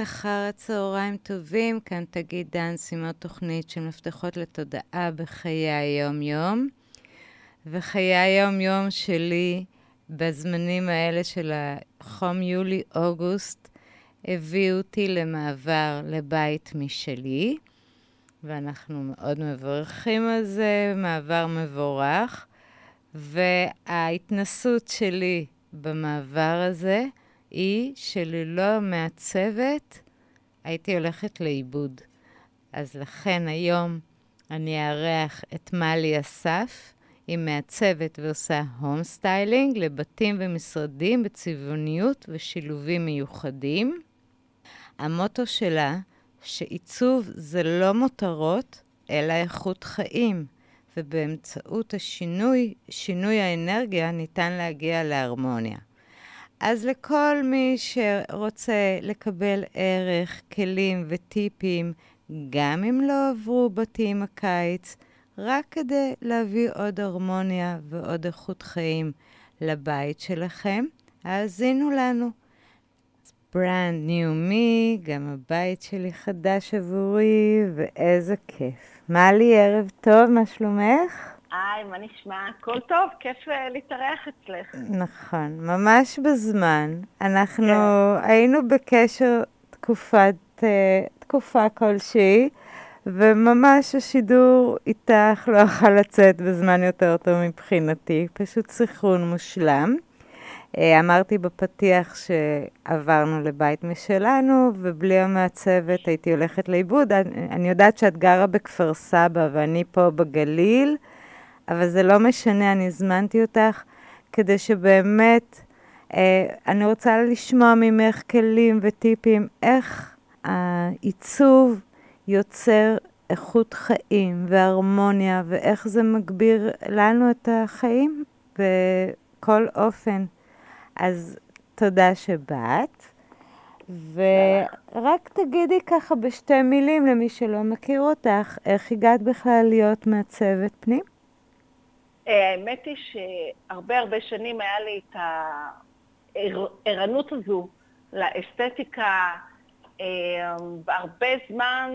אחר הצהריים טובים, כאן תגיד דאנס עם תוכנית של מפתחות לתודעה בחיי היום-יום. וחיי היום-יום שלי בזמנים האלה של החום יולי-אוגוסט הביאו אותי למעבר לבית משלי, ואנחנו מאוד מברכים על זה, מעבר מבורך. וההתנסות שלי במעבר הזה היא שללא המעצבת הייתי הולכת לאיבוד. אז לכן היום אני אארח את מלי אסף, היא מעצבת ועושה home styling לבתים ומשרדים בצבעוניות ושילובים מיוחדים. המוטו שלה, שעיצוב זה לא מותרות, אלא איכות חיים, ובאמצעות השינוי, שינוי האנרגיה, ניתן להגיע להרמוניה. אז לכל מי שרוצה לקבל ערך, כלים וטיפים, גם אם לא עברו בתים הקיץ, רק כדי להביא עוד הרמוניה ועוד איכות חיים לבית שלכם, האזינו לנו. ברנד ניו מי, גם הבית שלי חדש עבורי, ואיזה כיף. מה לי, ערב טוב, מה שלומך? היי, מה נשמע? הכל טוב, כיף uh, להתארח אצלך. נכון, ממש בזמן. אנחנו כן. היינו בקשר תקופת, uh, תקופה כלשהי, וממש השידור איתך לא יכול לצאת בזמן יותר טוב מבחינתי, פשוט סנכרון מושלם. Uh, אמרתי בפתיח שעברנו לבית משלנו, ובלי המעצבת הייתי הולכת לאיבוד. אני, אני יודעת שאת גרה בכפר סבא ואני פה בגליל. אבל זה לא משנה, אני הזמנתי אותך כדי שבאמת, אה, אני רוצה לשמוע ממך כלים וטיפים איך העיצוב יוצר איכות חיים והרמוניה, ואיך זה מגביר לנו את החיים בכל אופן. אז תודה שבאת. ורק תגידי ככה בשתי מילים למי שלא מכיר אותך, איך הגעת בכלל להיות מעצבת פנים? אה, האמת היא שהרבה הרבה שנים היה לי את הערנות הזו לאסתטיקה, אה, והרבה זמן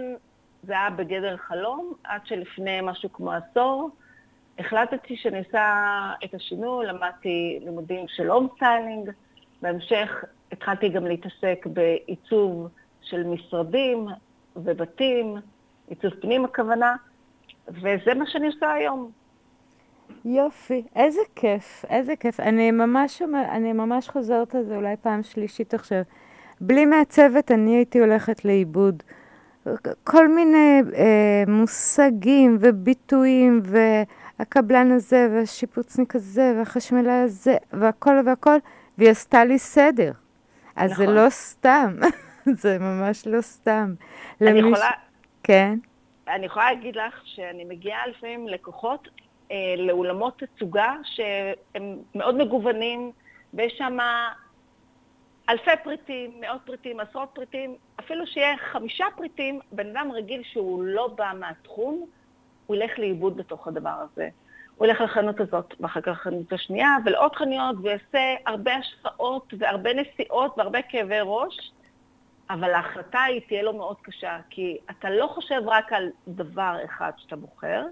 זה היה בגדר חלום, עד שלפני משהו כמו עשור החלטתי שאני עושה את השינוי, למדתי לימודים של home styling, בהמשך התחלתי גם להתעסק בעיצוב של משרדים ובתים, עיצוב פנים הכוונה, וזה מה שאני עושה היום. יופי, איזה כיף, איזה כיף. אני ממש, אני ממש חוזרת על זה אולי פעם שלישית עכשיו. בלי מעצבת אני הייתי הולכת לאיבוד. כל מיני אה, מושגים וביטויים, והקבלן הזה, והשיפוצניק הזה, והחשמלאי הזה, והכל והכל, והיא עשתה לי סדר. אז נכון. זה לא סתם, זה ממש לא סתם. אני למש... יכולה... כן. אני יכולה להגיד לך שאני מגיעה לפעמים לקוחות לאולמות תצוגה שהם מאוד מגוונים, ויש שם אלפי פריטים, מאות פריטים, עשרות פריטים, אפילו שיהיה חמישה פריטים, בן אדם רגיל שהוא לא בא מהתחום, הוא ילך לאיבוד בתוך הדבר הזה. הוא ילך לחנות הזאת, ואחר כך לחנות השנייה, ולעוד חנויות, ויעשה הרבה השפעות והרבה נסיעות והרבה כאבי ראש, אבל ההחלטה היא תהיה לו מאוד קשה, כי אתה לא חושב רק על דבר אחד שאתה בוחר,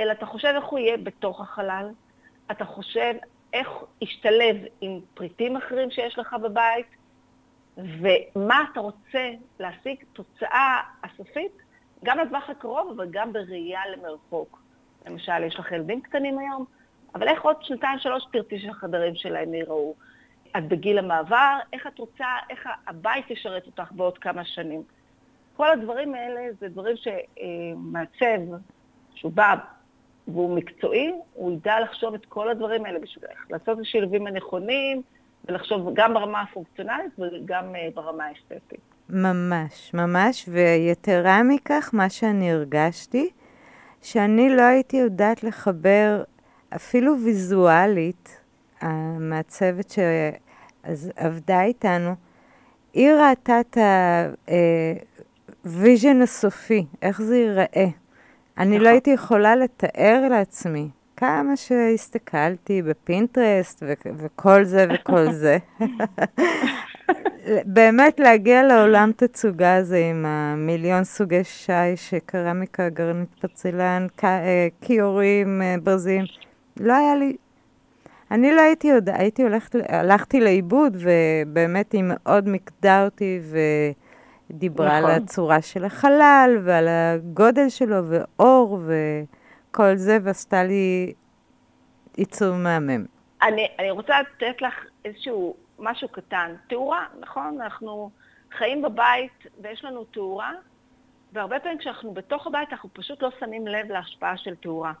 אלא אתה חושב איך הוא יהיה בתוך החלל, אתה חושב איך ישתלב עם פריטים אחרים שיש לך בבית, ומה אתה רוצה להשיג תוצאה הסופית, גם לטווח הקרוב, אבל גם בראייה למרחוק. למשל, יש לך ילדים קטנים היום, אבל איך עוד שנתיים, שלוש תרצי שהחדרים שלהם ייראו? את בגיל המעבר, איך את רוצה, איך הבית ישרת אותך בעוד כמה שנים. כל הדברים האלה זה דברים שמעצב, שהוא בא והוא מקצועי, הוא ידע לחשוב את כל הדברים האלה בשבילך, לעשות את השילובים הנכונים, ולחשוב גם ברמה הפונקציונלית וגם אה, ברמה האסתטית. ממש, ממש, ויתרה מכך, מה שאני הרגשתי, שאני לא הייתי יודעת לחבר אפילו ויזואלית, המעצבת שעבדה איתנו, היא ראתה את ה vision אה, הסופי, איך זה ייראה. אני לא נכון. הייתי יכולה לתאר לעצמי כמה שהסתכלתי בפינטרסט ו- וכל זה וכל זה. באמת להגיע לעולם תצוגה הזה עם המיליון סוגי שי, שקרמיקה, גרנית אה, כיורים, אה, ברזים, לא היה לי... אני לא הייתי יודעת, הייתי הולכת, הלכתי לאיבוד, ובאמת היא מאוד מיקדה אותי ודיברה נכון. על הצורה של החלל ועל הגודל שלו ואור וכל זה, ועשתה לי עיצוב מהמם. אני, אני רוצה לתת לך איזשהו משהו קטן. תאורה, נכון? אנחנו חיים בבית ויש לנו תאורה, והרבה פעמים כשאנחנו בתוך הבית אנחנו פשוט לא שמים לב להשפעה של תאורה.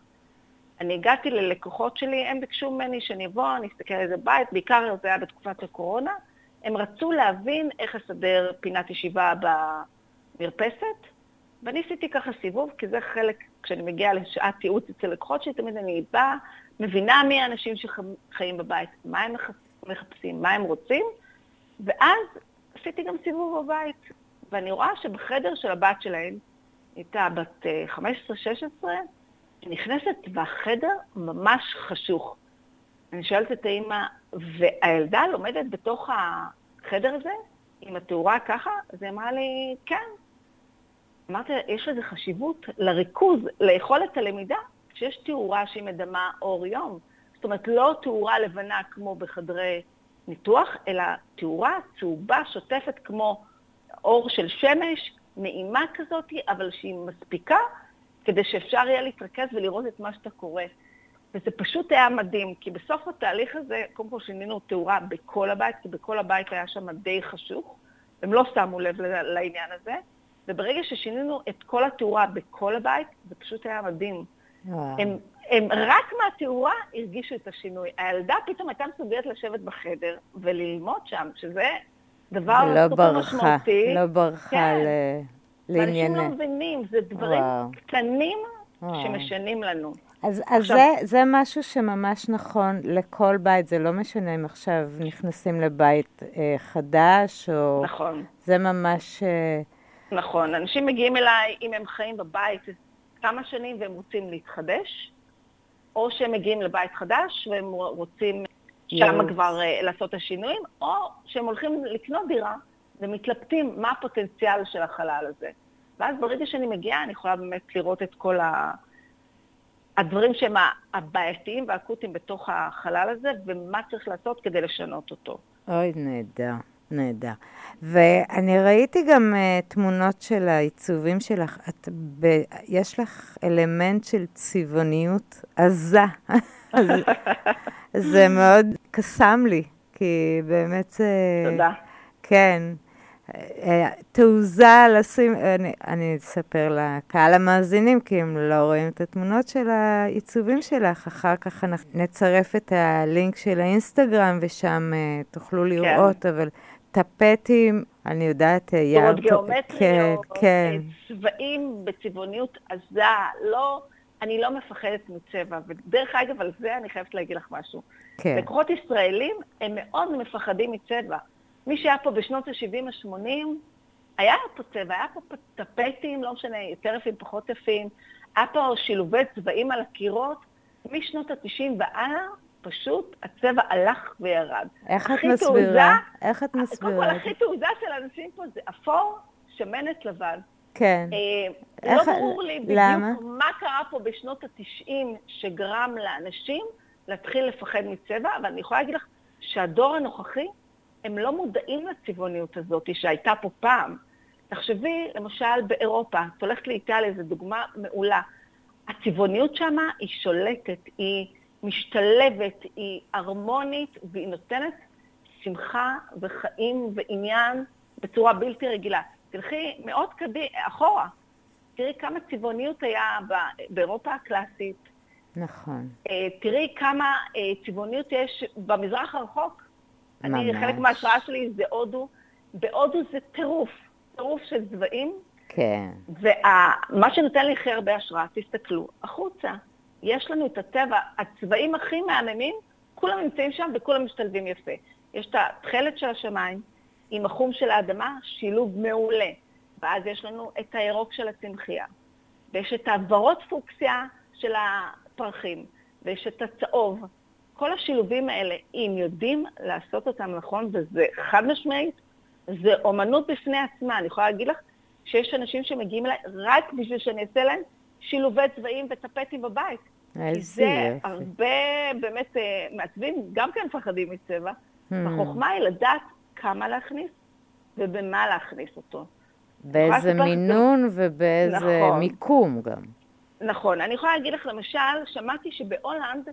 אני הגעתי ללקוחות שלי, הם ביקשו ממני שאני אבוא, אני אסתכל על איזה בית, בעיקר זה היה בתקופת הקורונה, הם רצו להבין איך לסדר פינת ישיבה במרפסת, ואני עשיתי ככה סיבוב, כי זה חלק, כשאני מגיעה לשעת ייעוץ אצל לקוחות שלי, תמיד אני באה, מבינה מי האנשים שחיים בבית, מה הם מחפשים, מה הם רוצים, ואז עשיתי גם סיבוב בבית, ואני רואה שבחדר של הבת שלהם, הייתה בת 15-16, אה, נכנסת והחדר ממש חשוך. אני שואלת את האימא, והילדה לומדת בתוך החדר הזה, עם התאורה ככה? אז היא אמרה לי, כן. אמרתי, יש לזה חשיבות לריכוז, ליכולת הלמידה, כשיש תאורה שהיא מדמה אור יום. זאת אומרת, לא תאורה לבנה כמו בחדרי ניתוח, אלא תאורה צהובה, שוטפת כמו אור של שמש, נעימה כזאת, אבל שהיא מספיקה כדי שאפשר יהיה להתרכז ולראות את מה שאתה קורא. וזה פשוט היה מדהים, כי בסוף התהליך הזה, קודם כל שינינו תאורה בכל הבית, כי בכל הבית היה שם די חשוך, הם לא שמו לב לעניין הזה, וברגע ששינינו את כל התאורה בכל הבית, זה פשוט היה מדהים. הם, הם רק מהתאורה הרגישו את השינוי. הילדה פתאום הייתה מסוגלת לשבת בחדר וללמוד שם, שזה דבר לא סופר משמעותי. לא ברחה כן. לענייני. ואנשים לא מבינים, זה דברים וואו. קטנים וואו. שמשנים לנו. אז, אז עכשיו... זה, זה משהו שממש נכון לכל בית, זה לא משנה אם עכשיו נכנסים לבית אה, חדש, או... נכון. זה ממש... אה... נכון. אנשים מגיעים אליי אם הם חיים בבית כמה שנים והם רוצים להתחדש, או שהם מגיעים לבית חדש והם רוצים שם. כבר uh, לעשות את השינויים, או שהם הולכים לקנות דירה ומתלבטים מה הפוטנציאל של החלל הזה. ואז ברגע שאני מגיעה, אני יכולה באמת לראות את כל ה... הדברים שהם הבעייתיים והאקוטיים בתוך החלל הזה, ומה צריך לעשות כדי לשנות אותו. אוי, נהדר. נהדר. ואני ראיתי גם uh, תמונות של העיצובים שלך. את ב... יש לך אלמנט של צבעוניות עזה. זה מאוד קסם לי, כי באמת זה... תודה. כן. אה, תעוזה לשים, אני, אני אספר לקהל המאזינים, כי הם לא רואים את התמונות של העיצובים שלך. אחר כך נצרף את הלינק של האינסטגרם, ושם uh, תוכלו כן. לראות, כן. אבל טפטים, אני יודעת, אה, ים... צורות גיאומטריות, כן, כן. צבעים בצבעוניות עזה, לא, אני לא מפחדת מצבע. ודרך אגב, על זה אני חייבת להגיד לך משהו. כן. לקוחות ישראלים, הם מאוד מפחדים מצבע. מי שהיה פה בשנות ה-70, ה-80, היה פה צבע, היה פה טפטים, לא משנה, יותר יפים, פחות יפים, היה פה שילובי צבעים על הקירות. משנות ה-90 והלאה, פשוט הצבע הלך וירד. איך את מסבירה? איך את מסבירה? קודם כל, הכי תעוזה של אנשים פה זה אפור, שמנת לבן. כן. אה, לא ברור לי בדיוק למה? מה קרה פה בשנות ה-90 שגרם לאנשים להתחיל לפחד מצבע, אבל אני יכולה להגיד לך שהדור הנוכחי, הם לא מודעים לצבעוניות הזאת שהייתה פה פעם. תחשבי, למשל, באירופה, את הולכת לאיטליה, זו דוגמה מעולה. הצבעוניות שם היא שולטת, היא... משתלבת, היא הרמונית והיא נותנת שמחה וחיים ועניין בצורה בלתי רגילה. תלכי מאוד קדי, אחורה, תראי כמה צבעוניות היה באירופה הקלאסית. נכון. אה, תראי כמה אה, צבעוניות יש במזרח הרחוק. ממש. אני, חלק מההשראה שלי זה הודו. בהודו זה טירוף, טירוף של צבעים. כן. ומה שנותן לי הכי הרבה השראה, תסתכלו החוצה. יש לנו את הטבע, הצבעים הכי מהממים, כולם נמצאים שם וכולם משתלבים יפה. יש את התכלת של השמיים עם החום של האדמה, שילוב מעולה. ואז יש לנו את הירוק של הצמחייה, ויש את הוורוד פוקסיה של הפרחים, ויש את הצהוב, כל השילובים האלה, אם יודעים לעשות אותם נכון, וזה חד משמעית, זה אומנות בפני עצמה. אני יכולה להגיד לך שיש אנשים שמגיעים אליי רק בשביל שאני אעשה להם שילובי צבעים וטפטים בבית. כי זה הרבה באמת אה, מעצבים, גם כן מפחדים מצבע. Hmm. החוכמה היא לדעת כמה להכניס ובמה להכניס אותו. באיזה מינון ובאיזה נכון. מיקום גם. נכון. אני יכולה להגיד לך, למשל, שמעתי שבהולנד,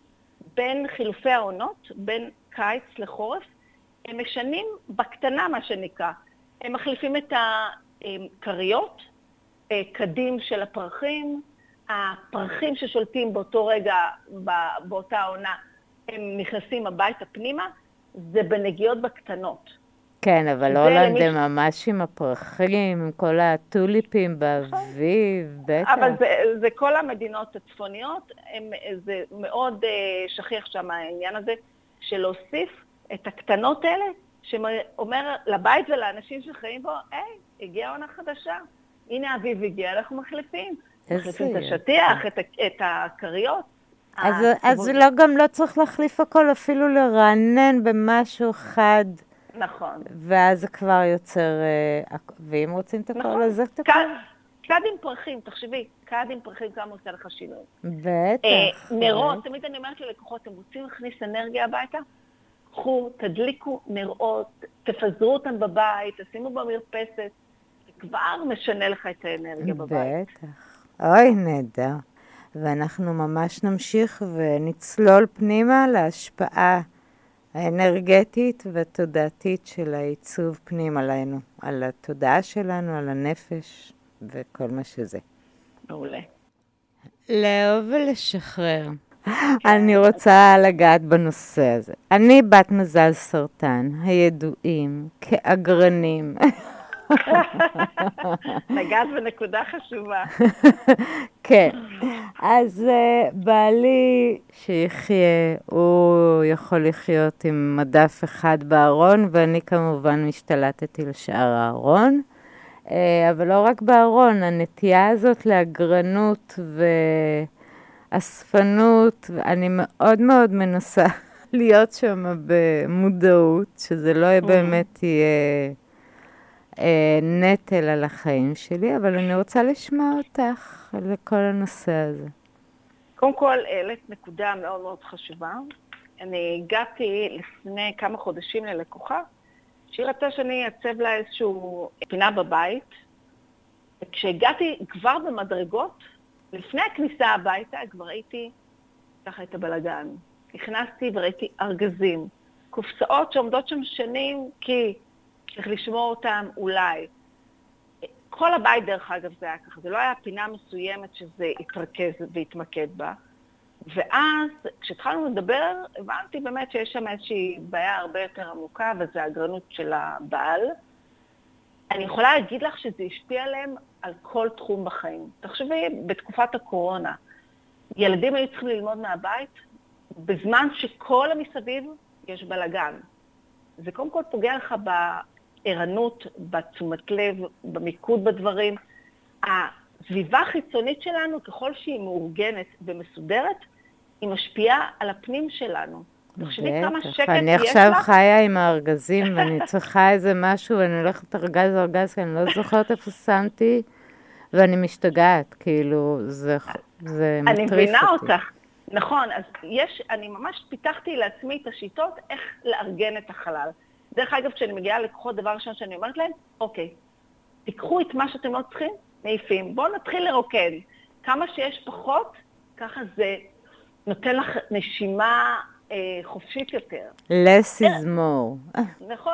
בין חילופי העונות, בין קיץ לחורף, הם משנים בקטנה, מה שנקרא. הם מחליפים את הכריות, אה, קדים של הפרחים, הפרחים ששולטים באותו רגע, באותה עונה, הם נכנסים הביתה פנימה, זה בנגיעות בקטנות. כן, אבל הולנד הם ממש עם הפרחים, עם כל הטוליפים באביב, בטח. אבל זה, זה כל המדינות הצפוניות, הם, זה מאוד uh, שכיח שם העניין הזה של להוסיף את הקטנות האלה, שאומר לבית ולאנשים שחיים בו, היי, הגיעה עונה חדשה, הנה האביב הגיע, אנחנו מחליפים. מחליפים את השטיח, את, את הכריות. אז, אז לא, גם לא צריך להחליף הכל, אפילו לרענן במשהו חד. נכון. ואז זה כבר יוצר, אה, ואם רוצים את הכל, נכון. אז זה את הכל. כד עם פרחים, תחשבי, כד עם פרחים כמה עושה לך שינוי. בטח. אה, נרות, תמיד אני אומרת ללקוחות, אתם רוצים להכניס אנרגיה הביתה? קחו, תדליקו נרות, תפזרו אותם בבית, תשימו במרפסת, זה כבר משנה לך את האנרגיה בבית. בטח. אוי, נהדר. ואנחנו ממש נמשיך ונצלול פנימה להשפעה האנרגטית והתודעתית של העיצוב פנים עלינו, על התודעה שלנו, על הנפש וכל מה שזה. מעולה. לאהוב ולשחרר. אני רוצה לגעת בנושא הזה. אני בת מזל סרטן, הידועים כאגרנים. נגעת בנקודה חשובה. כן. אז uh, בעלי שיחיה, הוא יכול לחיות עם מדף אחד בארון, ואני כמובן משתלטתי לשאר הארון. Uh, אבל לא רק בארון, הנטייה הזאת לאגרנות ואספנות, אני מאוד מאוד מנסה להיות שם במודעות, שזה לא יהיה באמת יהיה... אה, נטל על החיים שלי, אבל אני רוצה לשמוע אותך על כל הנושא הזה. קודם כל, העלית נקודה מאוד מאוד חשובה. אני הגעתי לפני כמה חודשים ללקוחה, שהיא רצתה שאני אעצב לה איזושהי פינה בבית, וכשהגעתי כבר במדרגות, לפני הכניסה הביתה, כבר ראיתי ככה את הבלגן. נכנסתי וראיתי ארגזים, קופסאות שעומדות שם שנים כי צריך לשמור אותם אולי. כל הבית, דרך אגב, זה היה ככה. זה לא היה פינה מסוימת שזה התרכז והתמקד בה. ואז, כשהתחלנו לדבר, הבנתי באמת שיש שם איזושהי בעיה הרבה יותר עמוקה, וזה האגרנות של הבעל. אני יכולה להגיד לך שזה השפיע עליהם על כל תחום בחיים. תחשבי, בתקופת הקורונה, ילדים היו צריכים ללמוד מהבית, בזמן שכל המסביב יש בלאגן. זה קודם כל פוגע לך בערנות, בתשומת לב, במיקוד בדברים. הסביבה החיצונית שלנו, ככל שהיא מאורגנת ומסודרת, היא משפיעה על הפנים שלנו. תחשבי כמה שקט יש לך. אני עכשיו חיה עם הארגזים, ואני צריכה איזה משהו, ואני הולכת ארגז ארגז, כי אני לא זוכרת איפה שמתי, ואני משתגעת, כאילו, זה, זה מטריף אותי. אני מבינה אותך. נכון, אז יש, אני ממש פיתחתי לעצמי את השיטות איך לארגן את החלל. דרך אגב, כשאני מגיעה ללקוחות, דבר ראשון שאני אומרת להם, אוקיי, תיקחו את מה שאתם לא צריכים, מעיפים. בואו נתחיל לרוקן. כמה שיש פחות, ככה זה נותן לך נשימה אה, חופשית יותר. less is more. נכון.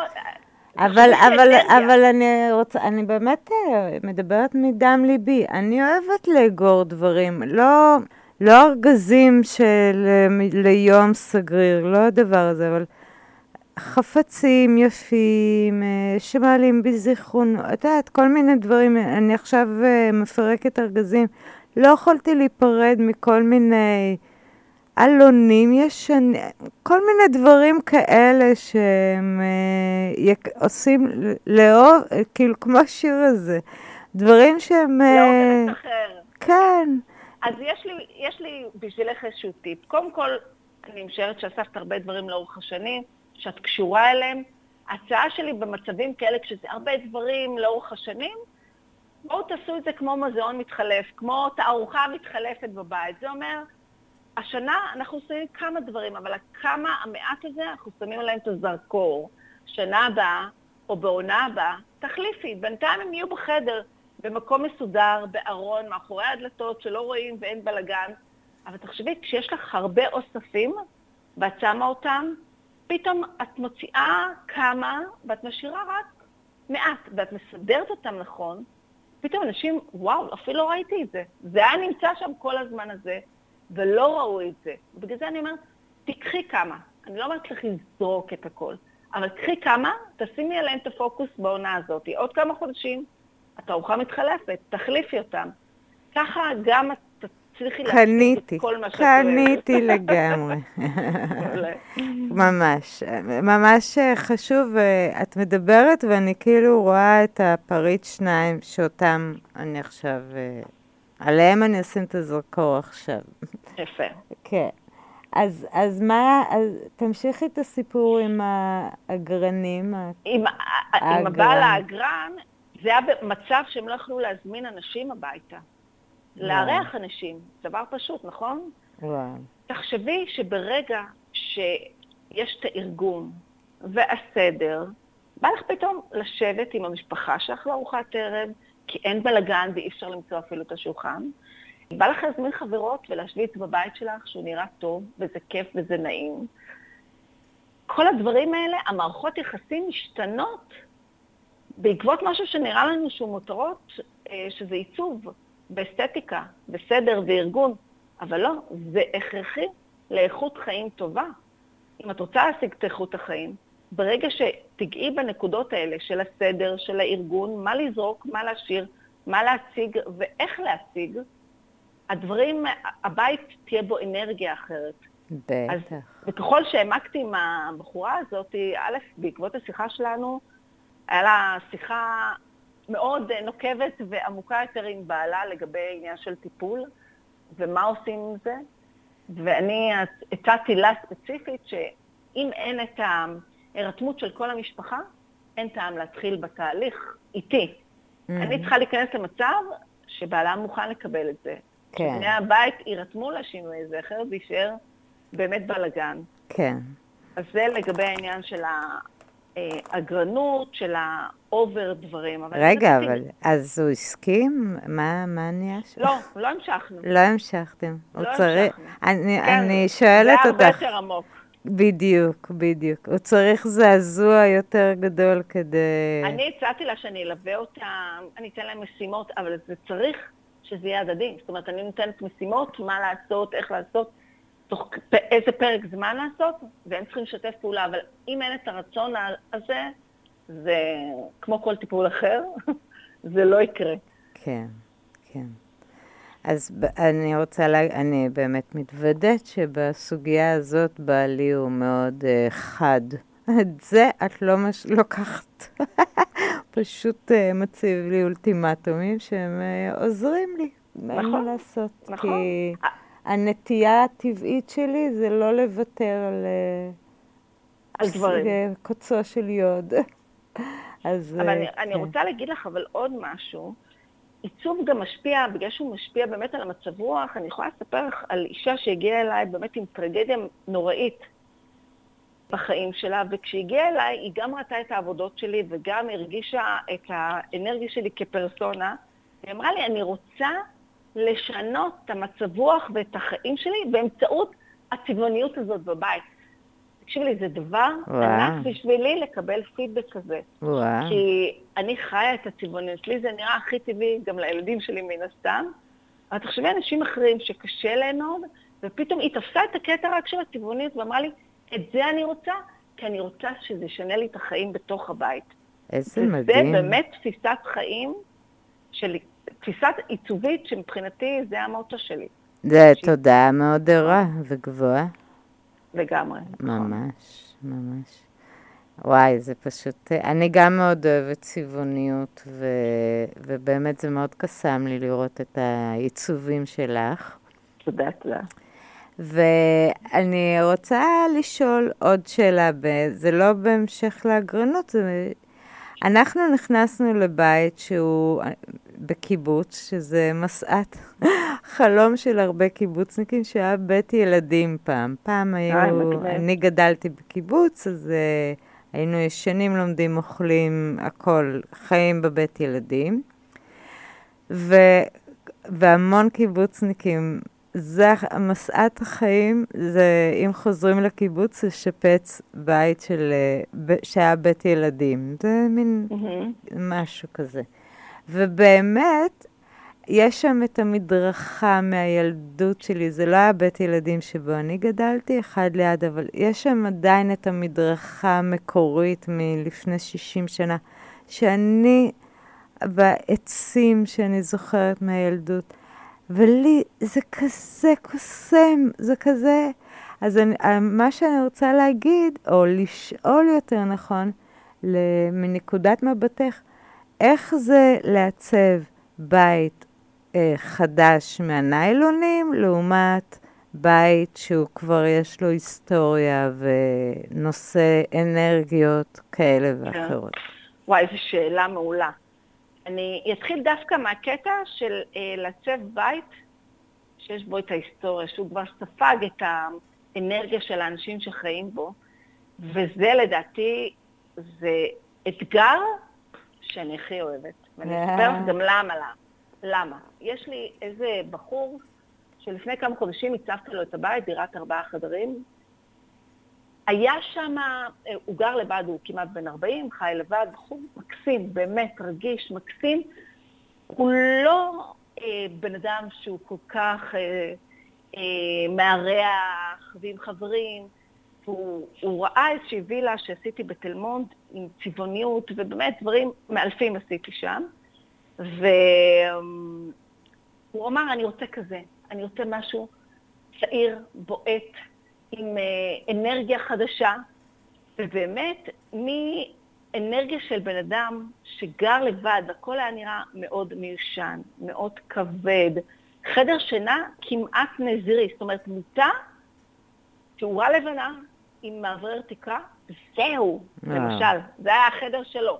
אבל, אבל, אבל אני רוצה, אני באמת אה, מדברת מדם ליבי. אני אוהבת לאגור דברים, לא, לא ארגזים של אה, ליום סגריר, לא הדבר הזה, אבל חפצים יפים, אה, שמעלים בי זיכרונות, את יודעת, כל מיני דברים. אני עכשיו אה, מפרקת ארגזים. לא יכולתי להיפרד מכל מיני עלונים ישנים, כל מיני דברים כאלה שהם אה, עושים לאור, כאילו כמו השיר הזה. דברים שהם... לאור אחר. כן. אז יש לי, יש לי בשבילך איזשהו טיפ. קודם כל, אני משערת שאספת הרבה דברים לאורך השנים, שאת קשורה אליהם. ההצעה שלי במצבים כאלה, כשזה הרבה דברים לאורך השנים, בואו תעשו את זה כמו מוזיאון מתחלף, כמו תערוכה מתחלפת בבית. זה אומר, השנה אנחנו עושים כמה דברים, אבל הכמה, המעט הזה, אנחנו שמים עליהם את הזרקור. שנה הבאה, או בעונה הבאה, תחליפי. בינתיים הם יהיו בחדר, במקום מסודר, בארון, מאחורי הדלתות, שלא רואים ואין בלאגן. אבל תחשבי, כשיש לך הרבה אוספים, ואת שמה אותם, פתאום את מוציאה כמה, ואת משאירה רק מעט, ואת מסדרת אותם נכון, פתאום אנשים, וואו, אפילו לא ראיתי את זה. זה היה נמצא שם כל הזמן הזה, ולא ראו את זה. ובגלל זה אני אומרת, תיקחי כמה. אני לא אומרת לך לזרוק את הכל, אבל קחי כמה, תשימי עליהם את הפוקוס בעונה הזאת. עוד כמה חודשים, התערוכה מתחלפת, תחליפי אותם. ככה גם את תצליחי להחליף את כל מה שאת אוהבת. קניתי לגמרי. ממש, ממש חשוב. את מדברת ואני כאילו רואה את הפריט שניים שאותם אני עכשיו, עליהם אני אשים את הזרקור עכשיו. יפה. כן. אז, אז מה, אז תמשיכי את הסיפור עם האגרנים. עם, עם הבעל האגרן, זה היה במצב שהם לא יכלו להזמין אנשים הביתה. לארח אנשים, דבר פשוט, נכון? וואו. תחשבי שברגע שיש את הארגון והסדר, בא לך פתאום לשבת עם המשפחה שלך לארוחת ערב, כי אין בלאגן ואי אפשר למצוא אפילו את השולחן. בא לך להזמין חברות ולהשוויץ בבית שלך שהוא נראה טוב, וזה כיף וזה נעים. כל הדברים האלה, המערכות יחסים משתנות בעקבות משהו שנראה לנו שהוא מותרות, אה, שזה עיצוב. באסתטיקה, בסדר וארגון, אבל לא, זה הכרחי לאיכות חיים טובה. אם את רוצה להשיג את איכות החיים, ברגע שתגעי בנקודות האלה של הסדר, של הארגון, מה לזרוק, מה להשאיר, מה להציג ואיך להציג, הדברים, הבית תהיה בו אנרגיה אחרת. בטח. אז, וככל שהעמקתי עם הבחורה הזאת, א', בעקבות השיחה שלנו, היה לה שיחה מאוד נוקבת ועמוקה יותר עם בעלה לגבי עניין של טיפול ומה עושים עם זה. ואני הצעתי לה ספציפית שאם אין את ההירתמות של כל המשפחה, אין טעם להתחיל בתהליך איתי. Mm-hmm. אני צריכה להיכנס למצב שבעלה מוכן לקבל את זה. כן. בני הבית יירתמו לשינוי הזה, אחרת זה יישאר באמת בלאגן. כן. אז זה לגבי העניין של האגרנות, של ה over דברים. אבל רגע, אבל אז הוא הסכים? מה, מה נהיה שם? לא, לא המשכנו. לא המשכתם. לא המשכנו. אני, כן, אני שואלת אותך. זה הרבה יותר עמוק. בדיוק, בדיוק. הוא צריך זעזוע יותר גדול כדי... אני הצעתי לה שאני אלווה אותה, אני אתן להם משימות, אבל זה צריך שזה יהיה הדדי. זאת אומרת, אני נותנת משימות, מה לעשות, איך לעשות. תוך איזה פרק זמן לעשות, והם צריכים לשתף פעולה, אבל אם אין את הרצון הזה, זה כמו כל טיפול אחר, זה לא יקרה. כן, כן. אז אני רוצה להגיד, אני באמת מתוודאת שבסוגיה הזאת בעלי הוא מאוד uh, חד. את זה את לא מש... לוקחת. פשוט uh, מציב לי אולטימטומים שהם uh, עוזרים לי. נכון. אין מה לעשות. נכון. כי... הנטייה הטבעית שלי זה לא לוותר על... אה, על דברים. אה, קוצו של יוד. אז... אבל אני, כן. אני רוצה להגיד לך אבל עוד משהו. עיצוב גם משפיע, בגלל שהוא משפיע באמת על המצב רוח, אני יכולה לספר לך על אישה שהגיעה אליי באמת עם טרגדיה נוראית בחיים שלה, וכשהיא הגיעה אליי, היא גם ראתה את העבודות שלי וגם הרגישה את האנרגיה שלי כפרסונה. היא אמרה לי, אני רוצה לשנות את המצב רוח ואת החיים שלי באמצעות הצבעוניות הזאת בבית. תקשיבי לי, זה דבר ענק בשבילי לקבל פידבק כזה. וואו. כי אני חיה את הצבעוניות. לי זה נראה הכי טבעי, גם לילדים שלי מן הסתם. אבל תחשבי אנשים אחרים שקשה להם מאוד, ופתאום היא תפסה את הקטע רק של הצבעוניות ואמרה לי, את זה אני רוצה, כי אני רוצה שזה ישנה לי את החיים בתוך הבית. איזה מדהים. וזה באמת תפיסת חיים של תפיסת עיצובית שמבחינתי זה המוטו שלי. זה תודעה מאוד ערה וגבוהה. לגמרי. נכון. ממש, ממש. וואי, זה פשוט... אני גם מאוד אוהבת צבעוניות, ו... ובאמת זה מאוד קסם לי לראות את העיצובים שלך. תודה, תודה. ואני רוצה לשאול עוד שאלה, זה לא בהמשך לאגרנות, זה... אנחנו נכנסנו לבית שהוא בקיבוץ, שזה משאת חלום של הרבה קיבוצניקים, שהיה בית ילדים פעם. פעם היו, אני גדלתי בקיבוץ, אז uh, היינו ישנים, לומדים, אוכלים, הכל, חיים בבית ילדים. ו, והמון קיבוצניקים, זה משאת החיים, זה אם חוזרים לקיבוץ, לשפץ בית של, אה, שהיה בית ילדים. זה מין mm-hmm. משהו כזה. ובאמת, יש שם את המדרכה מהילדות שלי, זה לא היה בית ילדים שבו אני גדלתי, אחד ליד, אבל יש שם עדיין את המדרכה המקורית מלפני 60 שנה, שאני, בעצים שאני זוכרת מהילדות, ולי זה כזה קוסם, זה כזה... אז אני, מה שאני רוצה להגיד, או לשאול יותר נכון, מנקודת מבטך, איך זה לעצב בית אה, חדש מהניילונים, לעומת בית שהוא כבר יש לו היסטוריה ונושא אנרגיות כאלה כן. ואחרות? וואי, איזו שאלה מעולה. אני אתחיל דווקא מהקטע של אה, לעצב בית שיש בו את ההיסטוריה, שהוא כבר ספג את האנרגיה של האנשים שחיים בו, וזה לדעתי, זה אתגר שאני הכי אוהבת. ואני אספר לך גם למה, למה. למה? יש לי איזה בחור שלפני כמה חודשים הצבתי לו את הבית, דירת ארבעה חדרים. היה שם, אה, הוא גר לבד, הוא כמעט בן 40, חי לבד, בחור מקסים, באמת רגיש, מקסים. הוא לא אה, בן אדם שהוא כל כך אה, אה, מארח ועם חברים, הוא, הוא ראה איזושהי וילה שעשיתי בתל מונד עם צבעוניות, ובאמת דברים מאלפים עשיתי שם. והוא אמר, אני רוצה כזה, אני רוצה משהו צעיר, בועט, עם אה, אנרגיה חדשה, ובאמת, מאנרגיה של בן אדם שגר לבד, הכל היה נראה מאוד מיושן, מאוד כבד, חדר שינה כמעט נזירי, זאת אומרת, מיטה, תאורה לבנה, עם מאוורר תקרה, זהו, אה. למשל, זה היה החדר שלו.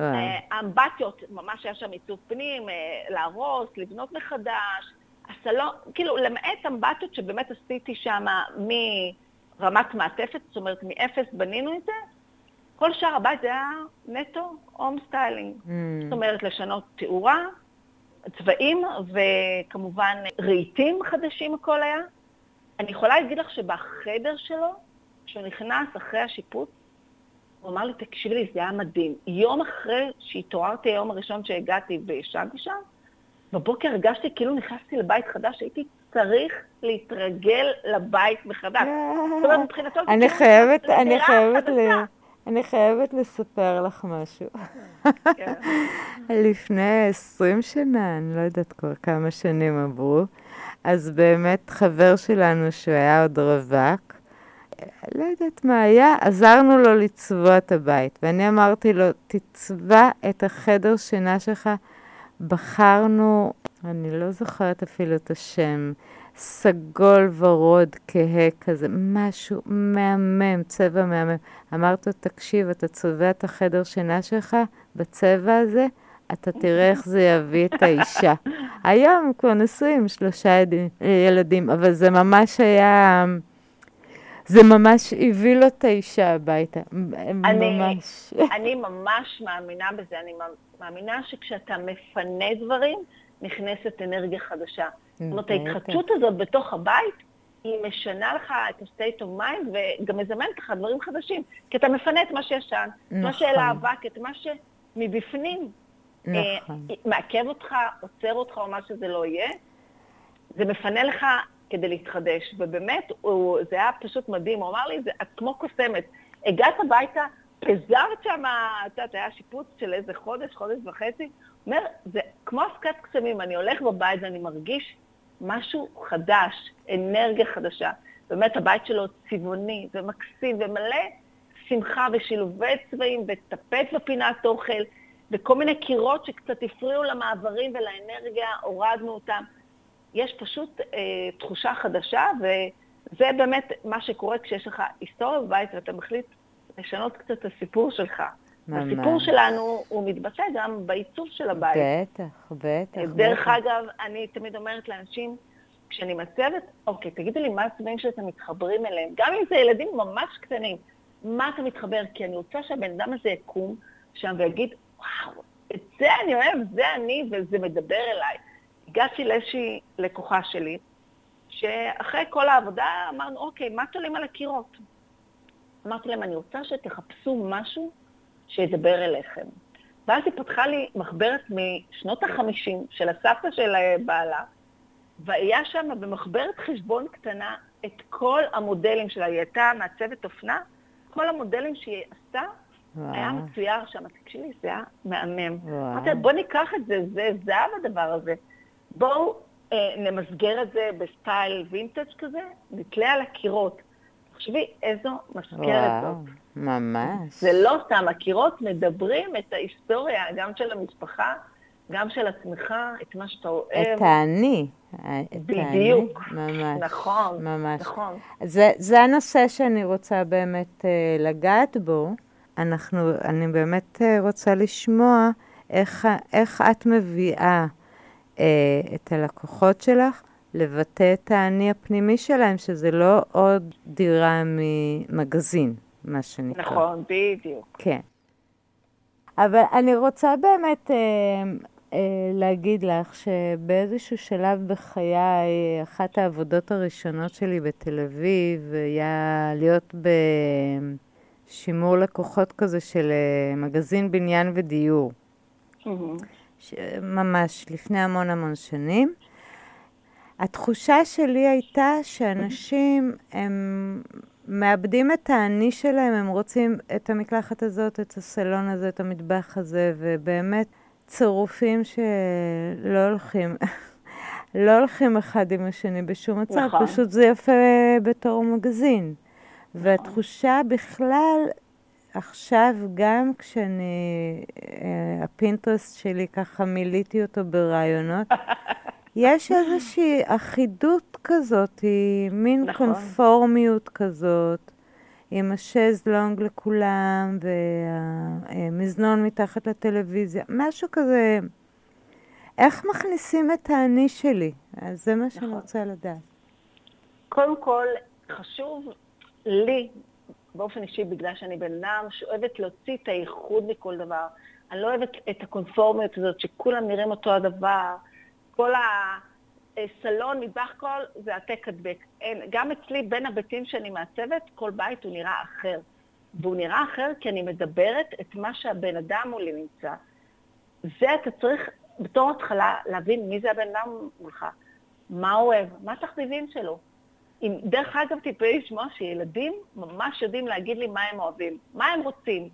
אה. אה, אמבטיות, ממש היה שם עיצוב פנים, להרוס, לבנות מחדש, הסלון, כאילו, למעט אמבטיות שבאמת עשיתי שם מרמת מעטפת, זאת אומרת, מאפס בנינו את זה, כל שאר הבית זה היה נטו home styling. Mm. זאת אומרת, לשנות תאורה, צבעים, וכמובן רהיטים חדשים הכל היה. אני יכולה להגיד לך שבחדר שלו, כשהוא נכנס אחרי השיפוץ, הוא אמר לי, תקשיבי לי, זה היה מדהים. יום אחרי שהתעוררתי היום הראשון שהגעתי וישנתי שם, בבוקר הרגשתי כאילו נכנסתי לבית חדש, הייתי צריך להתרגל לבית מחדש. זאת אומרת, מבחינתו זה כאילו חייבת, אני חייבת, אני חייבת לספר לך משהו. כן. לפני 20 שנה, אני לא יודעת כבר כמה שנים עברו, אז באמת חבר שלנו, שהוא היה עוד רווק, לא יודעת מה היה, עזרנו לו לצבוע את הבית. ואני אמרתי לו, תצבע את החדר שינה שלך. בחרנו, אני לא זוכרת אפילו את השם, סגול ורוד כהה כזה, משהו מהמם, צבע מהמם. אמרת לו, תקשיב, אתה צובע את החדר שינה שלך בצבע הזה, אתה תראה איך זה יביא את האישה. היום כבר נשואים, שלושה ילדים, אבל זה ממש היה... זה ממש הביא לו את האישה הביתה, אני, ממש. אני ממש מאמינה בזה, אני מאמינה שכשאתה מפנה דברים, נכנסת אנרגיה חדשה. זאת אומרת, ההתחדשות הזאת בתוך הבית, היא משנה לך את ה-state of mind וגם מזמנת לך דברים חדשים. כי אתה מפנה את מה שישן, נכון. מה שאל האבק, את מה שמבפנים אה, נכון. אה, מעכב אותך, עוצר אותך או מה שזה לא יהיה. זה מפנה לך כדי להתחדש. ובאמת, הוא, זה היה פשוט מדהים. הוא אמר לי, זה, את כמו קוסמת. הגעת הביתה, פיזרת שם, את יודעת, היה שיפוץ של איזה חודש, חודש וחצי. הוא אומר, זה כמו אבקת קסמים, אני הולך בבית ואני מרגיש משהו חדש, אנרגיה חדשה. באמת, הבית שלו צבעוני ומקסים ומלא שמחה ושילובי צבעים וטפט בפינת אוכל וכל מיני קירות שקצת הפריעו למעברים ולאנרגיה, הורדנו אותם. יש פשוט אה, תחושה חדשה, זה באמת מה שקורה כשיש לך היסטוריה בבית ואתה מחליט לשנות קצת את הסיפור שלך. ממש. הסיפור שלנו, הוא מתבטא גם בעיצוב של הבית. בטח, בטח. דרך בטח. אגב, אני תמיד אומרת לאנשים, כשאני מצוות, אוקיי, תגידו לי מה הצבעים שאתם מתחברים אליהם, גם אם זה ילדים ממש קטנים, מה אתה מתחבר? כי אני רוצה שהבן אדם הזה יקום שם ויגיד, וואו, את זה אני אוהב, זה אני, וזה מדבר אליי. הגעתי לאיזושהי לקוחה שלי, שאחרי כל העבודה אמרנו, אוקיי, מה תולים על הקירות? אמרתי להם, אני רוצה שתחפשו משהו שידבר אליכם. ואז היא פתחה לי מחברת משנות ה-50 של הסבתא של אה, בעלה, והיה שם במחברת חשבון קטנה את כל המודלים שלה. היא הייתה מעצבת אופנה, כל המודלים שהיא עשתה, וואו. היה מצויר שם. תקשיבי, זה היה מהמם. אמרתי לה, בוא ניקח את זה, זה זהב הדבר הזה. בואו אה, נמסגר את זה בסטייל וינטג' כזה, נתלה על הקירות. תחשבי איזו מזכרת זאת. ממש. זה לא סתם, הקירות מדברים את ההיסטוריה, גם של המשפחה, גם של עצמך, את מה שאתה אוהב. את האני. בדיוק. ממש. נכון. ממש. נכון. זה, זה הנושא שאני רוצה באמת uh, לגעת בו. אנחנו, אני באמת uh, רוצה לשמוע איך, איך את מביאה את הלקוחות שלך לבטא את האני הפנימי שלהם, שזה לא עוד דירה ממגזין, מה שנקרא. נכון, בדיוק. כן. אבל אני רוצה באמת אה, אה, להגיד לך שבאיזשהו שלב בחיי, אחת העבודות הראשונות שלי בתל אביב היה להיות בשימור לקוחות כזה של אה, מגזין בניין ודיור. Mm-hmm. ש... ממש לפני המון המון שנים. התחושה שלי הייתה שאנשים הם מאבדים את האני שלהם, הם רוצים את המקלחת הזאת, את הסלון הזה, את המטבח הזה, ובאמת צירופים שלא הולכים, לא הולכים אחד עם השני בשום מצב, נכון. פשוט זה יפה בתור מגזין. נכון. והתחושה בכלל, עכשיו גם כשאני, אה, הפינטרסט שלי ככה מילאתי אותו ברעיונות, יש איזושהי אחידות כזאת, מין נכון. קונפורמיות כזאת, עם השזלונג לכולם, והמזנון מתחת לטלוויזיה, משהו כזה. איך מכניסים את האני שלי? אז זה מה נכון. שאני רוצה לדעת. קודם כל, חשוב לי, באופן אישי, בגלל שאני בן אדם שאוהבת להוציא את הייחוד מכל דבר. אני לא אוהבת את הקונפורמיות הזאת, שכולם נראים אותו הדבר. כל הסלון, מטבח קול, זה העתק הדבק. אין, גם אצלי, בין הבתים שאני מעצבת, כל בית הוא נראה אחר. והוא נראה אחר כי אני מדברת את מה שהבן אדם מולי נמצא. זה אתה צריך בתור התחלה להבין מי זה הבן אדם מולך, מה הוא אוהב, מה התחביבים שלו. אם, דרך אגב, תתפלאי לשמוע שילדים ממש יודעים להגיד לי מה הם אוהבים, מה הם רוצים.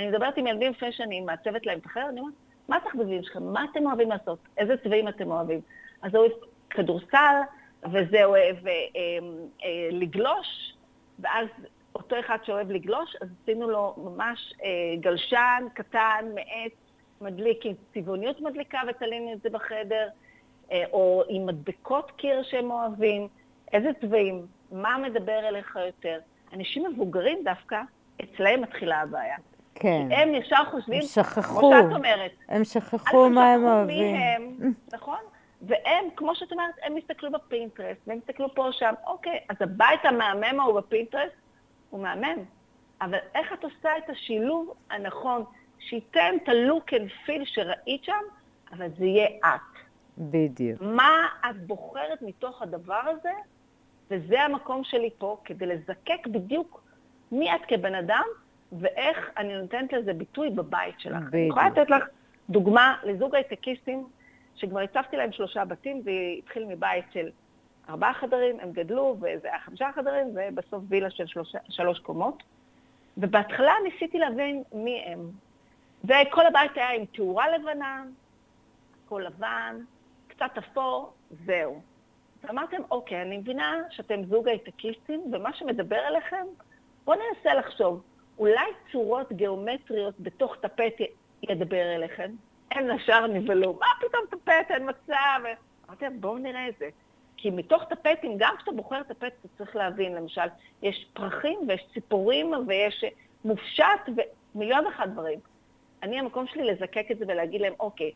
אני מדברת עם ילדים לפני שאני מעצבת להם את החדר, אני אומרת, מה התחביבים שלכם? מה אתם אוהבים לעשות? איזה צבעים אתם אוהבים? אז הוא אוהב כדורסל, וזה אוהב אה, אה, אה, לגלוש, ואז אותו אחד שאוהב לגלוש, אז עשינו לו ממש אה, גלשן קטן מעץ מדליק עם צבעוניות מדליקה ותלינו את זה בחדר, אה, או עם מדבקות קיר שהם אוהבים, איזה צבעים, מה מדבר אליך יותר. אנשים מבוגרים דווקא, אצלהם מתחילה הבעיה. כן. הם ישר חושבים, הם שכחו. כמו שאת אומרת. הם שכחו מה הם אוהבים. הם, נכון? והם, כמו שאת אומרת, הם הסתכלו בפינטרסט, והם הסתכלו פה שם, אוקיי, אז הבית המהמם ההוא בפינטרסט, הוא מהמם. אבל איך את עושה את השילוב הנכון, שייתן את ה look and feel שראית שם, אבל זה יהיה את. בדיוק. מה את בוחרת מתוך הדבר הזה, וזה המקום שלי פה, כדי לזקק בדיוק מי את כבן אדם, ואיך אני נותנת לזה ביטוי בבית שלך. בדיוק. אני יכולה לתת לך דוגמה לזוג הייטקיסטים, שכבר עיצבתי להם שלושה בתים, זה התחיל מבית של ארבעה חדרים, הם גדלו, וזה היה חמישה חדרים, ובסוף וילה של שלושה, שלוש קומות. ובהתחלה ניסיתי להבין מי הם. וכל הבית היה עם תאורה לבנה, הכל לבן, קצת אפור, זהו. ואמרתם, אוקיי, אני מבינה שאתם זוג הייטקיסטים, ומה שמדבר אליכם, בואו ננסה לחשוב, אולי צורות גיאומטריות בתוך טפט ידבר אליכם? הם נשר נבהלו, מה פתאום טפט, אין מצב? אמרתי להם, בואו נראה את זה. כי מתוך טפטים, גם כשאתה בוחר טפט, אתה צריך להבין, למשל, יש פרחים ויש ציפורים ויש מופשט ומיליון ואחת דברים. אני, המקום שלי לזקק את זה ולהגיד להם, אוקיי,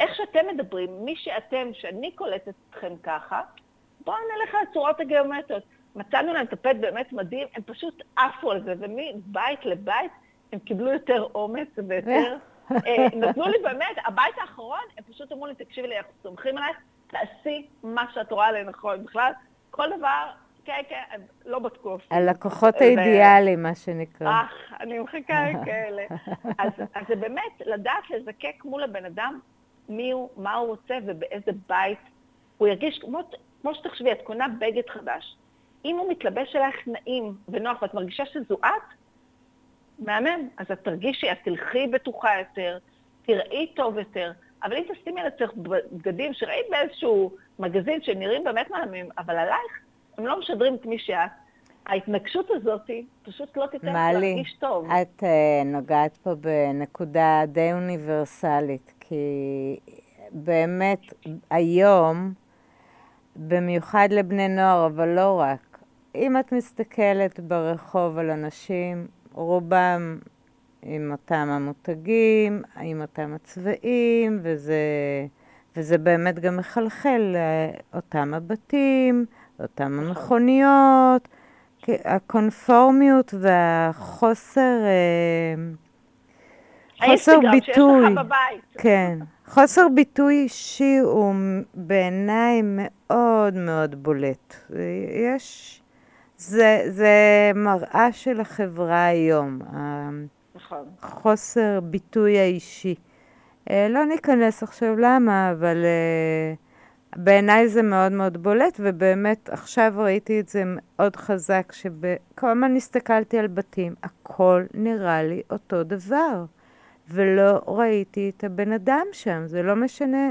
איך שאתם מדברים, מי שאתם, שאני קולטת אתכם ככה, בואו נלך לצורות הגיאומטריות. מצאנו להם טפט באמת מדהים, הם פשוט עפו על זה, ומבית לבית הם קיבלו יותר אומץ ויותר... אה, נתנו לי באמת, הבית האחרון, הם פשוט אמרו לי, תקשיבי לי, אנחנו סומכים עלייך, תעשי מה שאת רואה לנכון. בכלל, כל דבר, כן, כן, הם לא בדקו. הלקוחות האידיאליים, מה שנקרא. אך, אני מחכה לכאלה. אז, אז זה באמת לדעת לזקק מול הבן אדם מי הוא, מה הוא רוצה ובאיזה בית הוא ירגיש, כמו, כמו שתחשבי, את קונה בגד חדש. אם הוא מתלבש עלייך נעים ונוח ואת מרגישה שזו את, מהמם. אז את תרגישי, את תלכי בטוחה יותר, תראי טוב יותר. אבל אם תשימי לעצמך בגדים שראית באיזשהו מגזין שנראים באמת מהממים, אבל עלייך הם לא משדרים את מי שאת. ההתנגשות הזאת פשוט לא תיתן להרגיש טוב. את uh, נוגעת פה בנקודה די אוניברסלית, כי באמת היום, במיוחד לבני נוער, אבל לא רק, אם את מסתכלת ברחוב על אנשים, רובם עם אותם המותגים, עם אותם הצבעים, וזה, וזה באמת גם מחלחל לאותם הבתים, אותם נכון. המכוניות, הקונפורמיות והחוסר... אה, חוסר ביטוי. כן. חוסר ביטוי אישי הוא בעיניי מאוד מאוד בולט. יש... זה, זה מראה של החברה היום. נכון. חוסר ביטוי האישי. אה, לא ניכנס עכשיו למה, אבל אה, בעיניי זה מאוד מאוד בולט, ובאמת עכשיו ראיתי את זה מאוד חזק, שכל הזמן הסתכלתי על בתים, הכל נראה לי אותו דבר, ולא ראיתי את הבן אדם שם, זה לא משנה.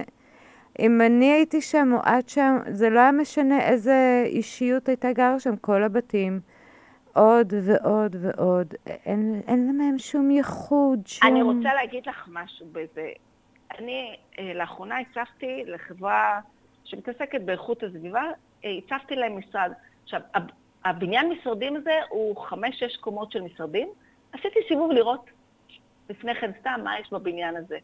אם אני הייתי שם או את שם, זה לא היה משנה איזה אישיות הייתה גרה שם, כל הבתים. עוד ועוד ועוד. אין, אין להם שום ייחוד, שום... אני רוצה להגיד לך משהו בזה. אני אה, לאחרונה הצפתי לחברה שמתעסקת באיכות הסביבה, אה, הצפתי להם משרד. עכשיו, הבניין משרדים הזה הוא חמש-שש קומות של משרדים. עשיתי סיבוב לראות לפני כן סתם מה יש בבניין הזה.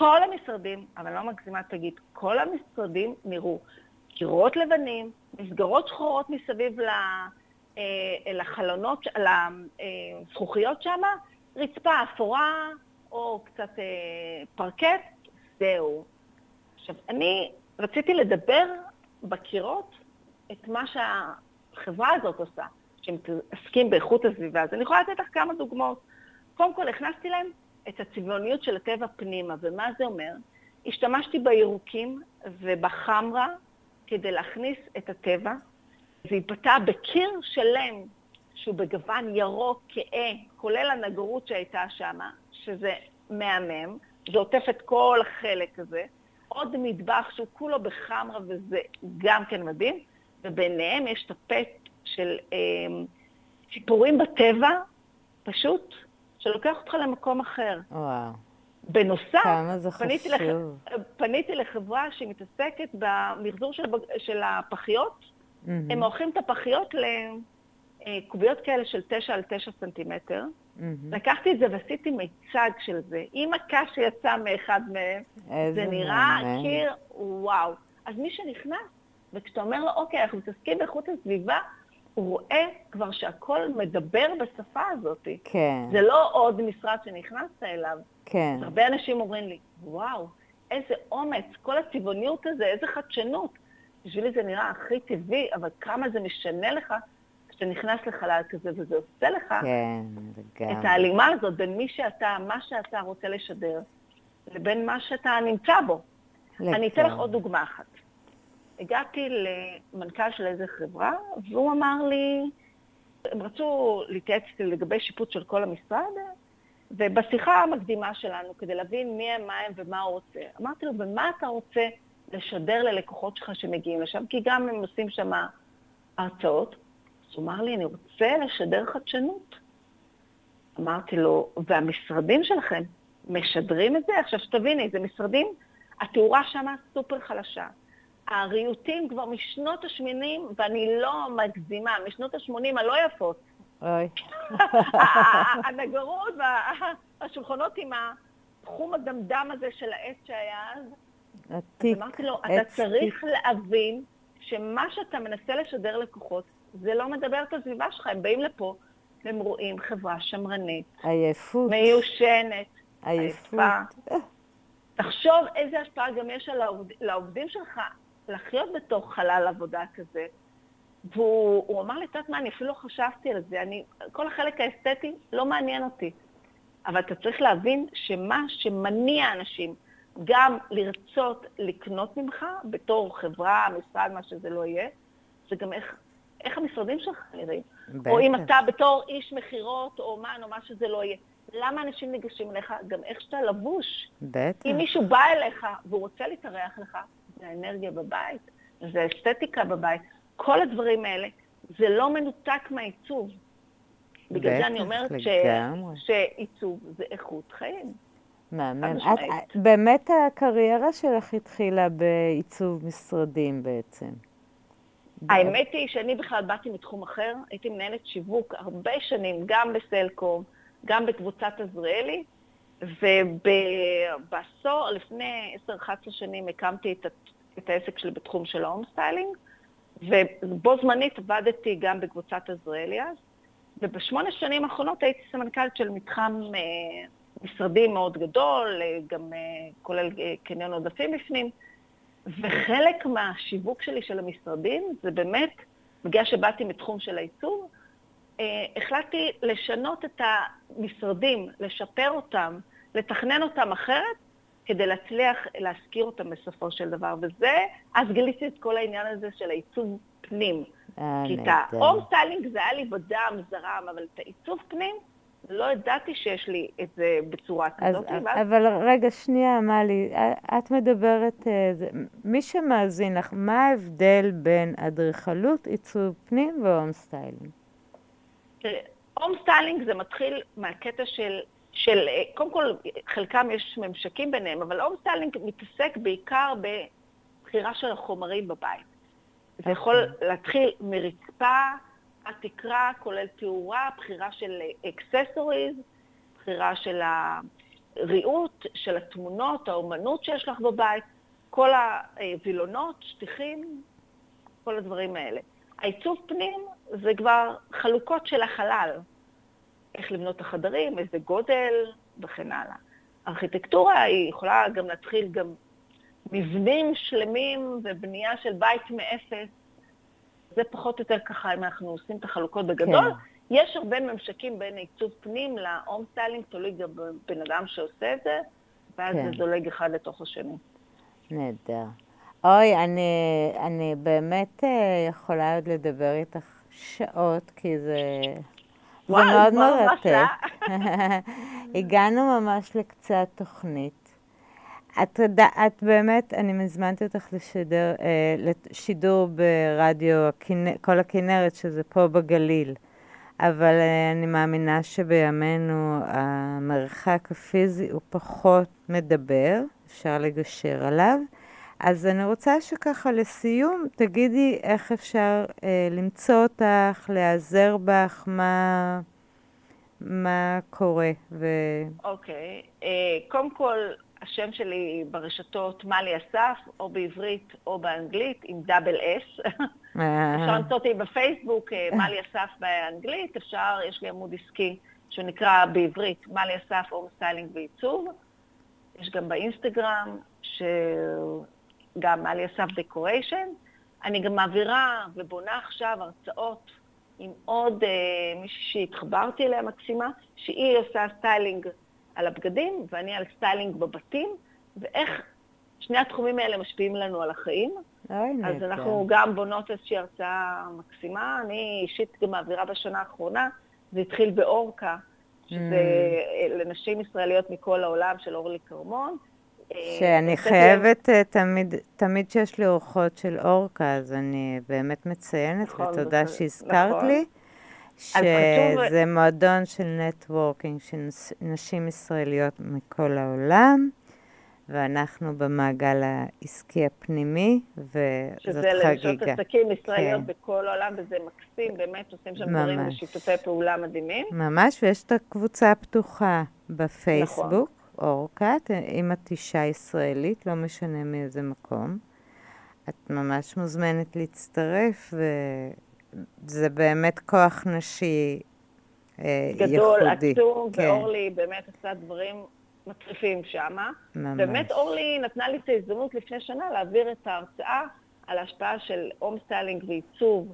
כל המשרדים, אבל לא מגזימה תגיד, כל המשרדים נראו קירות לבנים, מסגרות שחורות מסביב ל... אה, לחלונות, לזכוכיות שם, רצפה אפורה או קצת אה, פרקט, זהו. עכשיו, אני רציתי לדבר בקירות את מה שהחברה הזאת עושה, שמתעסקים באיכות הסביבה. אז אני יכולה לתת לך כמה דוגמאות. קודם כל, הכנסתי להם את הצבעוניות של הטבע פנימה, ומה זה אומר? השתמשתי בירוקים ובחמרה כדי להכניס את הטבע, זה התבטא בקיר שלם שהוא בגוון ירוק כהה, כולל הנגרות שהייתה שם, שזה מהמם, זה עוטף את כל החלק הזה, עוד מטבח שהוא כולו בחמרה וזה גם כן מדהים, וביניהם יש טפט של אה, ציפורים בטבע, פשוט, שלוקח אותך למקום אחר. וואו. בנוסף, פניתי, לח... פניתי לחברה שמתעסקת במחזור של, של הפחיות, Mm-hmm. הם עורכים את הפחיות לקוביות כאלה של 9 על 9 סנטימטר. Mm-hmm. לקחתי את זה ועשיתי מיצג של זה. עם הקש שיצא מאחד מהם, זה נראה מעניין. קיר וואו. אז מי שנכנס, וכשאתה אומר לו, אוקיי, אנחנו מתעסקים באיכות הסביבה, רואה כבר שהכל מדבר בשפה הזאת. כן. זה לא עוד משרד שנכנסת אליו. כן. הרבה אנשים אומרים לי, וואו, איזה אומץ, כל הצבעוניות הזה, איזה חדשנות. בשבילי זה נראה הכי טבעי, אבל כמה זה משנה לך כשאתה נכנס לחלל כזה, וזה עושה לך כן, את ההלימה הזאת בין מי שאתה, מה שאתה רוצה לשדר, לבין מה שאתה נמצא בו. לכן. אני אתן לך עוד דוגמה אחת. הגעתי למנכ"ל של איזה חברה, והוא אמר לי, הם רצו להתייעץ לגבי שיפוט של כל המשרד, ובשיחה המקדימה שלנו, כדי להבין מי הם, מה הם ומה הוא רוצה, אמרתי לו, ומה אתה רוצה לשדר ללקוחות שלך שמגיעים לשם, כי גם הם עושים שם הרצאות. אז הוא אמר לי, אני רוצה לשדר חדשנות. אמרתי לו, והמשרדים שלכם משדרים את זה? עכשיו, שתביני, זה משרדים, התאורה שם סופר חלשה. הריהוטים כבר משנות ה-80, ואני לא מגזימה, משנות ה-80 הלא יפות. אוי. הנגרות והשולחנות עם התחום הדמדם הזה של העץ שהיה אז. עתיק, אז אמרתי לו, אתה צריך להבין שמה שאתה מנסה לשדר לקוחות, זה לא מדבר את הסביבה שלך, הם באים לפה, והם רואים חברה שמרנית, עייפות, מיושנת, עייפות. תחשוב איזה השפעה גם יש על העובד, לעובדים שלך לחיות בתוך חלל עבודה כזה. והוא הוא אמר לי, את יודעת מה, אני אפילו לא חשבתי על זה, אני, כל החלק האסתטי לא מעניין אותי. אבל אתה צריך להבין שמה שמניע אנשים גם לרצות לקנות ממך, בתור חברה, משרד, מה שזה לא יהיה, זה גם איך, איך המשרדים שלך נראים. או אם אתה בתור איש מכירות, או אומן, או מה שזה לא יהיה. למה אנשים ניגשים אליך? גם איך שאתה לבוש. בטח. אם מישהו בא אליך והוא רוצה להתארח לך, זה האנרגיה בבית, זה האסתטיקה בבית. כל הדברים האלה, זה לא מנותק מהעיצוב. בגלל זה אני אומרת ש... שעיצוב זה איכות חיים. מהמם. את. באמת הקריירה שלך התחילה בעיצוב משרדים בעצם. האמת היא שאני בכלל באתי מתחום אחר, הייתי מנהלת שיווק הרבה שנים, גם בסלקום, גם בקבוצת עזריאלי, ובעשור, לפני 10-11 שנים הקמתי את, את העסק שלי בתחום של ה home styling, ובו זמנית עבדתי גם בקבוצת עזריאלי אז, ובשמונה שנים האחרונות הייתי סמנכ"לית של מתחם אה, משרדי מאוד גדול, אה, גם אה, כולל אה, קניון עודפים בפנים, וחלק מהשיווק שלי של המשרדים זה באמת, בגלל שבאתי מתחום של העיצוב, אה, החלטתי לשנות את המשרדים, לשפר אותם, לתכנן אותם אחרת, כדי להצליח להשכיר אותם בסופו של דבר. וזה, אז גיליתי את כל העניין הזה של העיצוב פנים. אה, כי את. ה home styling זה היה לי בדם, זרם, אבל את העיצוב פנים, לא ידעתי שיש לי את זה בצורה כזאת. ואז אבל רגע, שנייה, מלי, את מדברת, אה, מי שמאזין לך, מה ההבדל בין אדריכלות, עיצוב פנים ו home styling? home styling זה מתחיל מהקטע של, של, אה, קודם כל, חלקם יש ממשקים ביניהם, אבל home styling מתעסק בעיקר בבחירה של החומרים בבית. זה יכול להתחיל מרצפה, התקרה, כולל תאורה, בחירה של אקססוריז, בחירה של הריהוט, של התמונות, האומנות שיש לך בבית, כל הווילונות, שטיחים, כל הדברים האלה. העיצוב פנים זה כבר חלוקות של החלל. איך לבנות את החדרים, איזה גודל וכן הלאה. ארכיטקטורה היא יכולה גם להתחיל גם מבנים שלמים ובנייה של בית מאפס. זה פחות או יותר ככה, אם אנחנו עושים את החלוקות בגדול. כן. יש הרבה ממשקים בין עיצוב פנים ל home styling, תלוי גם בבן אדם שעושה את זה, ואז כן. זה זולג אחד לתוך השני. נהדר. אוי, אני, אני באמת אה, יכולה עוד לדבר איתך שעות, כי זה, זה וואי, מאוד מרתק. הגענו ממש לקצה התוכנית. את, את באמת, אני הזמנתי אותך לשדר, אה, לשידור ברדיו כל הכנרת, שזה פה בגליל. אבל אה, אני מאמינה שבימינו המרחק הפיזי הוא פחות מדבר, אפשר לגשר עליו. אז אני רוצה שככה לסיום תגידי איך אפשר אה, למצוא אותך, להיעזר בך, מה, מה קורה. ו... אוקיי. אה, קודם כל, השם שלי ברשתות מלי אסף, או בעברית או באנגלית, עם double S. אפשר למצוא אותי בפייסבוק, אה, מלי אסף באנגלית, אפשר, יש לי עמוד עסקי שנקרא בעברית מלי אסף home styling ועיצוב. יש גם באינסטגרם, שגם מלי אסף decoration. אני גם מעבירה ובונה עכשיו הרצאות עם עוד אה, מישהי שהתחברתי אליה מקסימה, שהיא עושה styling על הבגדים ואני על styling בבתים, ואיך שני התחומים האלה משפיעים לנו על החיים. אז. אנחנו גם בונות איזושהי הרצאה מקסימה. אני אישית גם מעבירה בשנה האחרונה, זה התחיל באורקה, שזה Mm. לנשים ישראליות מכל העולם של אורלי כרמון. שאני חייבת, אה, תמיד, תמיד שיש לי אורחות של אורקה, אז אני באמת מציינת, נכון, ותודה זה- שהזכרת נכון. לי, חשוב- שזה מועדון של נטוורקינג של נשים ישראליות מכל העולם, ואנחנו במעגל העסקי הפנימי, וזאת שזה חגיגה. לנשות עסקים ישראליות כן. בכל העולם, וזה מקסים, באמת עושים שם ממש. דברים ושיתופי פעולה מדהימים. ממש, ויש את הקבוצה הפתוחה בפייסבוק, אורקאט, אם את אישה ישראלית, לא משנה מאיזה מקום. את ממש מוזמנת להצטרף, וזה באמת כוח נשי אה, גדול, ייחודי. עצום, כן, ואורלי באמת עשה דברים מטריפים שמה. ממש. באמת אורלי נתנה לי את ההזדמנות לפני שנה להעביר את ההרצאה על ההשפעה של home styling ועיצוב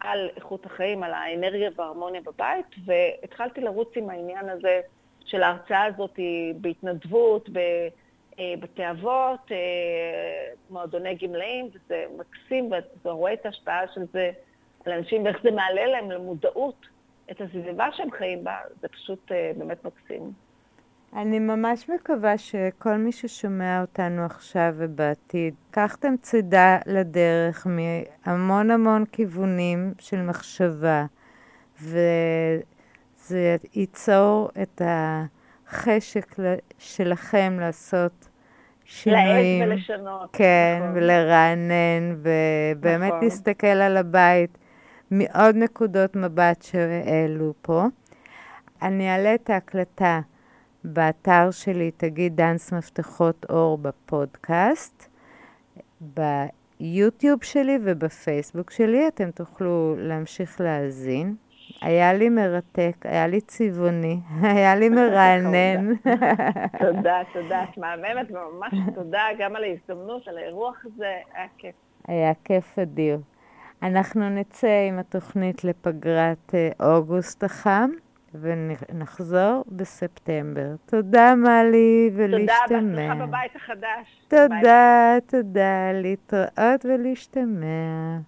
על איכות החיים, על האנרגיה וההרמוניה בבית, והתחלתי לרוץ עם העניין הזה של ההרצאה הזאת בהתנדבות, בבתי אבות, אה, מועדוני גמלאים, וזה מקסים, ואתה רואה את ההשפעה של זה על אנשים ואיך זה מעלה להם למודעות את הסביבה שהם חיים בה, זה פשוט אה, באמת מקסים. אני ממש מקווה שכל מי ששומע אותנו עכשיו ובעתיד, קחתם צידה לדרך מהמון המון כיוונים של מחשבה, וזה ייצור את החשק שלכם לעשות שינויים. להעז ולשנות. כן, נכון. ולרענן, ובאמת נכון. להסתכל על הבית מעוד נקודות מבט שהעלו פה. אני אעלה את ההקלטה באתר שלי, תגיד דאנס מפתחות אור בפודקאסט, ביוטיוב שלי ובפייסבוק שלי, אתם תוכלו להמשיך להאזין. היה לי מרתק, היה לי צבעוני, היה לי מרענן. תודה, תודה. את מהממת, וממש תודה גם על ההזדמנות, על האירוח הזה, היה כיף. היה כיף אדיר. אנחנו נצא עם התוכנית לפגרת אה, אוגוסט החם, ונחזור בספטמבר. תודה, מלי, תודה, ולהשתמע. בהצלחה בבית החדש. ביי. תודה, תודה, להתראות ולהשתמע.